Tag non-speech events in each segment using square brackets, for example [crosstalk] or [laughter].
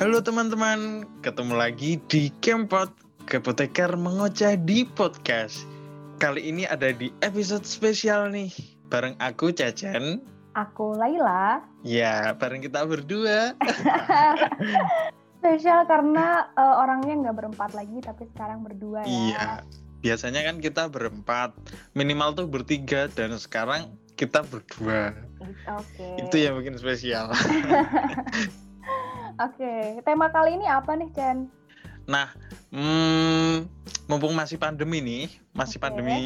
Halo teman-teman, ketemu lagi di Kempot, Kepoteker Mengoceh di Podcast. Kali ini ada di episode spesial nih, bareng aku Cecen. Aku Laila. Ya, bareng kita berdua. [laughs] Spesial karena uh, orangnya nggak berempat lagi, tapi sekarang berdua ya. Iya, biasanya kan kita berempat, minimal tuh bertiga, dan sekarang kita berdua. Oke. Okay. Itu yang bikin spesial. [laughs] Oke, okay. tema kali ini apa nih, Chen? Nah, hmm, mumpung masih pandemi nih, masih okay. pandemi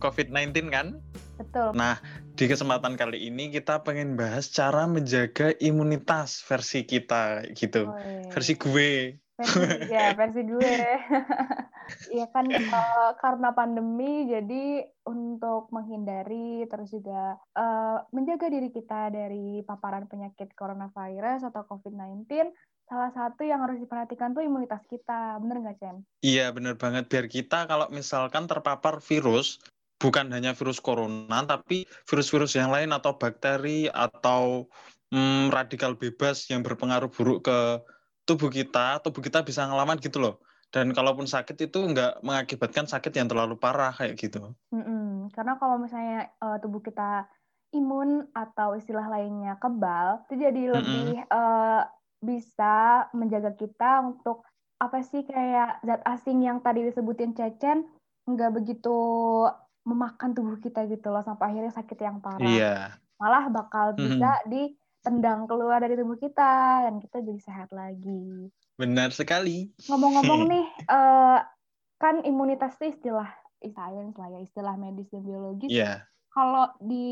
COVID-19 kan? Betul. Nah, di kesempatan kali ini kita pengen bahas cara menjaga imunitas versi kita gitu. Oh, iya. Versi gue. Versi, ya, versi gue. [laughs] Iya kan uh, karena pandemi jadi untuk menghindari terus juga uh, menjaga diri kita dari paparan penyakit coronavirus atau COVID-19 salah satu yang harus diperhatikan tuh imunitas kita. Bener nggak, Chen? Iya, bener banget. Biar kita kalau misalkan terpapar virus, bukan hanya virus corona, tapi virus-virus yang lain atau bakteri atau hmm, radikal bebas yang berpengaruh buruk ke tubuh kita, tubuh kita bisa ngelawan gitu loh dan kalaupun sakit itu nggak mengakibatkan sakit yang terlalu parah kayak gitu. Mm-mm. Karena kalau misalnya uh, tubuh kita imun atau istilah lainnya kebal, itu jadi lebih uh, bisa menjaga kita untuk apa sih kayak zat asing yang tadi disebutin Cecen nggak begitu memakan tubuh kita gitu loh sampai akhirnya sakit yang parah. Iya. Malah bakal bisa mm-hmm. Ditendang keluar dari tubuh kita dan kita jadi sehat lagi. Benar sekali. Ngomong-ngomong [laughs] nih, uh, kan imunitas itu istilah sains lah ya, istilah medis dan biologis. Iya. Yeah. Kalau di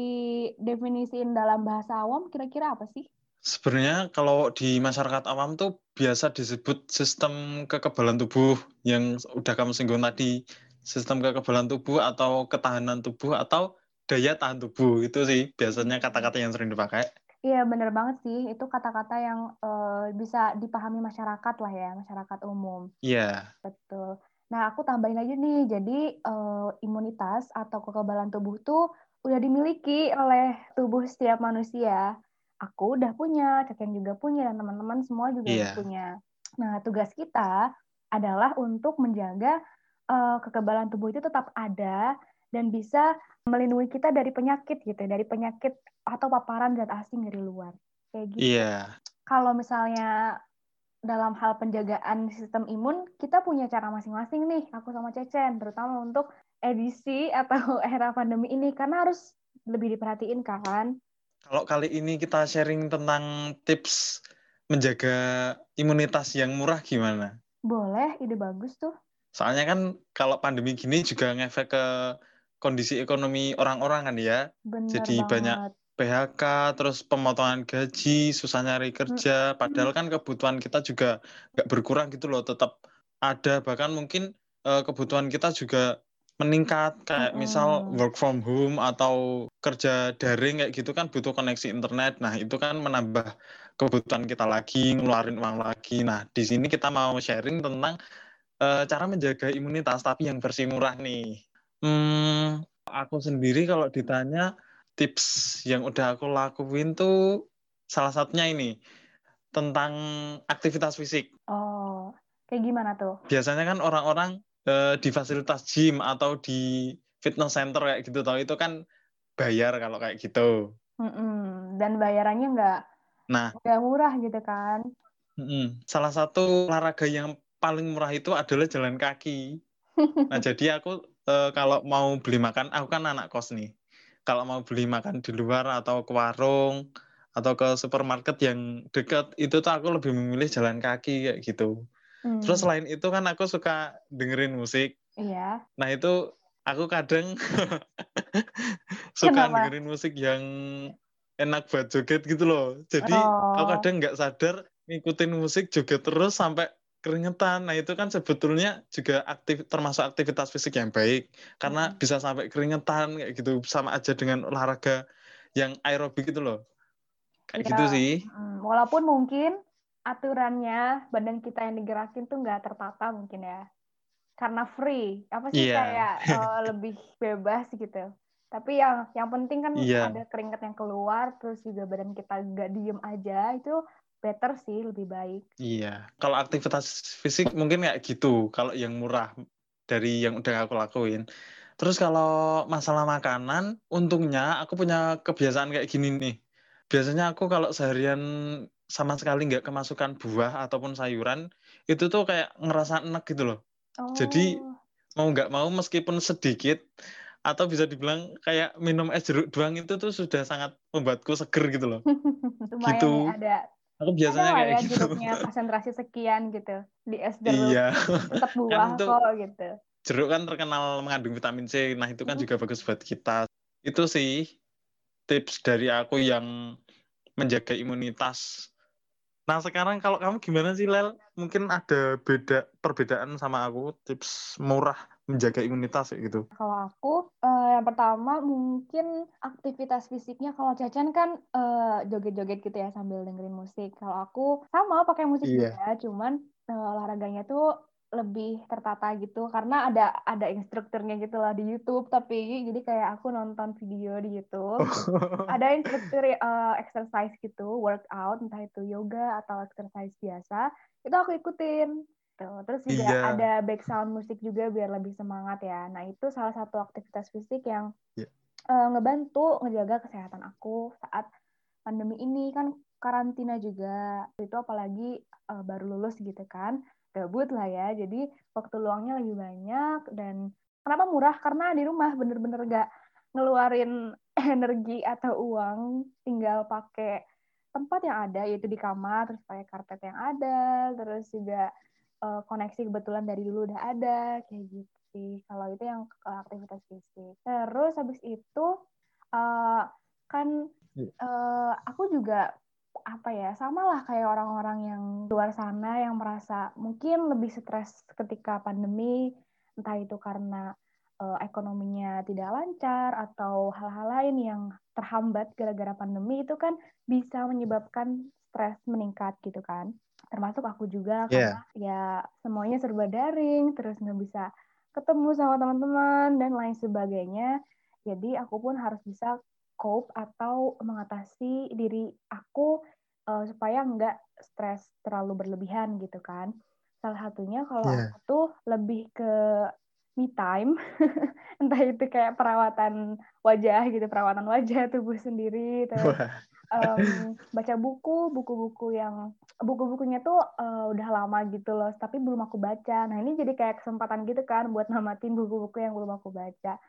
definisiin dalam bahasa awam, kira-kira apa sih? Sebenarnya kalau di masyarakat awam tuh biasa disebut sistem kekebalan tubuh yang udah kamu singgung tadi, sistem kekebalan tubuh atau ketahanan tubuh atau daya tahan tubuh itu sih biasanya kata-kata yang sering dipakai. Iya bener banget sih, itu kata-kata yang uh, bisa dipahami masyarakat lah ya, masyarakat umum. Iya. Yeah. Betul. Nah aku tambahin aja nih, jadi uh, imunitas atau kekebalan tubuh tuh udah dimiliki oleh tubuh setiap manusia. Aku udah punya, Ceken juga punya, dan teman-teman semua juga yeah. punya. Nah tugas kita adalah untuk menjaga uh, kekebalan tubuh itu tetap ada dan bisa melindungi kita dari penyakit gitu, dari penyakit atau paparan zat asing dari luar. Kayak gitu. Iya. Yeah. Kalau misalnya dalam hal penjagaan sistem imun, kita punya cara masing-masing nih, aku sama Cecen, terutama untuk edisi atau [laughs] era pandemi ini, karena harus lebih diperhatiin kan. Kalau kali ini kita sharing tentang tips menjaga imunitas yang murah gimana? Boleh, ide bagus tuh. Soalnya kan kalau pandemi gini juga ngefek ke kondisi ekonomi orang-orang kan ya. Bener Jadi banget. banyak PHK, terus pemotongan gaji, susah nyari kerja. Padahal kan kebutuhan kita juga nggak berkurang gitu loh, tetap ada. Bahkan mungkin uh, kebutuhan kita juga meningkat kayak misal work from home atau kerja daring kayak gitu kan butuh koneksi internet. Nah, itu kan menambah kebutuhan kita lagi, ngeluarin uang lagi. Nah, di sini kita mau sharing tentang uh, cara menjaga imunitas tapi yang versi murah nih. Hmm, aku sendiri kalau ditanya tips yang udah aku lakuin tuh salah satunya ini tentang aktivitas fisik. Oh, kayak gimana tuh? Biasanya kan orang-orang eh, di fasilitas gym atau di fitness center kayak gitu tau itu kan bayar kalau kayak gitu. Mm-mm. Dan bayarannya nggak nah nggak murah gitu kan? Mm-mm. Salah satu olahraga yang paling murah itu adalah jalan kaki. [laughs] Nah jadi aku uh, kalau mau beli makan, aku kan anak kos nih. Kalau mau beli makan di luar atau ke warung atau ke supermarket yang dekat, itu tuh aku lebih memilih jalan kaki kayak gitu. Hmm. Terus selain itu kan aku suka dengerin musik. Iya. Nah itu aku kadang [laughs] suka Kenapa? dengerin musik yang enak buat joget gitu loh. Jadi oh. aku kadang nggak sadar ngikutin musik joget terus sampai keringetan. Nah, itu kan sebetulnya juga aktif termasuk aktivitas fisik yang baik karena hmm. bisa sampai keringetan kayak gitu sama aja dengan olahraga yang aerobik itu loh. Kayak ya, gitu sih. Hmm, walaupun mungkin aturannya badan kita yang digerakin tuh nggak tertata mungkin ya. Karena free, apa sih yeah. kayak uh, [laughs] lebih bebas gitu. Tapi yang yang penting kan yeah. ada keringat yang keluar terus juga badan kita nggak diem aja itu better sih, lebih baik. Iya, kalau aktivitas fisik mungkin kayak gitu, kalau yang murah dari yang udah aku lakuin. Terus kalau masalah makanan, untungnya aku punya kebiasaan kayak gini nih. Biasanya aku kalau seharian sama sekali nggak kemasukan buah ataupun sayuran, itu tuh kayak ngerasa enak gitu loh. Jadi Oh, mau nggak mau meskipun sedikit atau bisa dibilang kayak minum es jeruk doang itu tuh sudah sangat membuatku seger gitu loh. [laughs] lumayan Gitu. ya ada Aku biasanya lah kayak ya gitu. jeruknya konsentrasi sekian gitu di es jeruk Iya, tetap buah itu- kok gitu. jeruk kan terkenal mengandung vitamin C. Nah, itu kan juga bagus buat kita. Itu sih tips dari aku yang menjaga imunitas. Nah, sekarang kalau kamu gimana sih, Lel? Mungkin ada beda perbedaan sama aku tips murah menjaga imunitas gitu. Kalau aku, yang pertama mungkin aktivitas fisiknya. Kalau Cacan kan eh, joget-joget gitu ya sambil dengerin musik. Kalau aku sama pakai musik Iya. juga, cuman eh, olahraganya tuh lebih tertata gitu. Karena ada ada instrukturnya gitu lah di YouTube. Tapi jadi kayak aku nonton video di YouTube. Ada instruktur eh, exercise gitu. Workout entah itu yoga atau exercise biasa. Itu aku ikutin Tuh. terus juga Iya. ada background musik juga biar lebih semangat ya. Nah itu salah satu aktivitas fisik yang Iya. eh, ngebantu ngejaga kesehatan aku saat pandemi ini. Kan karantina juga. Itu apalagi eh, baru lulus gitu kan. Gabut lah ya. Jadi waktu luangnya lebih banyak dan kenapa murah? Karena di rumah bener-bener gak ngeluarin [laughs] energi atau uang. Tinggal pakai tempat yang ada yaitu di kamar terus pakai karpet yang ada terus juga eh, koneksi kebetulan dari dulu udah ada kayak gitu sih. Kalau itu yang eh, aktivitas fisik. Terus habis itu eh, kan eh, aku juga apa ya sama lah kayak orang-orang yang luar sana yang merasa mungkin lebih stres ketika pandemi. Entah itu karena eh, ekonominya tidak lancar atau hal-hal lain yang terhambat gara-gara pandemi itu kan bisa menyebabkan stres meningkat gitu kan termasuk aku juga Iya. karena ya semuanya serba daring terus nggak bisa ketemu sama teman-teman dan lain sebagainya jadi aku pun harus bisa cope atau mengatasi diri aku eh, supaya nggak stres terlalu berlebihan gitu kan salah satunya kalau Iya. aku tuh lebih ke me time [laughs] entah itu kayak perawatan wajah gitu perawatan wajah tubuh sendiri terus Em, baca buku buku-buku yang buku-bukunya tuh eh, udah lama gitu loh tapi belum aku baca. Nah ini jadi kayak kesempatan gitu kan buat namatin buku-buku yang belum aku baca.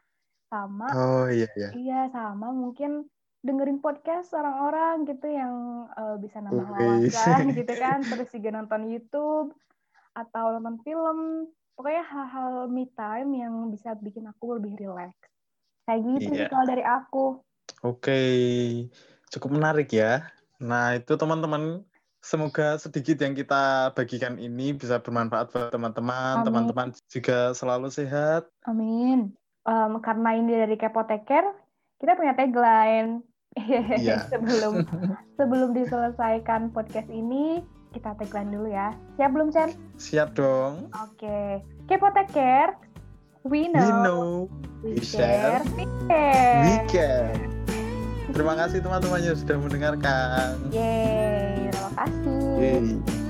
Sama oh iya iya. iya sama mungkin dengerin podcast orang-orang gitu yang eh, bisa nambah wawasan gitu [laughs] kan. Terus juga nonton YouTube atau nonton film. Pokoknya hal-hal me time yang bisa bikin aku lebih relax. Kayak gitu sih Iya. kalau dari aku. Oke, cukup menarik ya. Nah, itu teman-teman, semoga sedikit yang kita bagikan ini bisa bermanfaat buat teman-teman. Teman-teman juga selalu sehat. Amin. Em, karena ini dari Kepoteker, kita punya tagline. Iya. [laughs] sebelum sebelum diselesaikan podcast ini, kita tagline dulu ya. Siap belum, Chen? Siap dong. Oke. Kepoteker, we know, We know, we, we share, share, we care. we can. Terima kasih teman-teman yang sudah mendengarkan. Yeay, terima kasih. Yeay.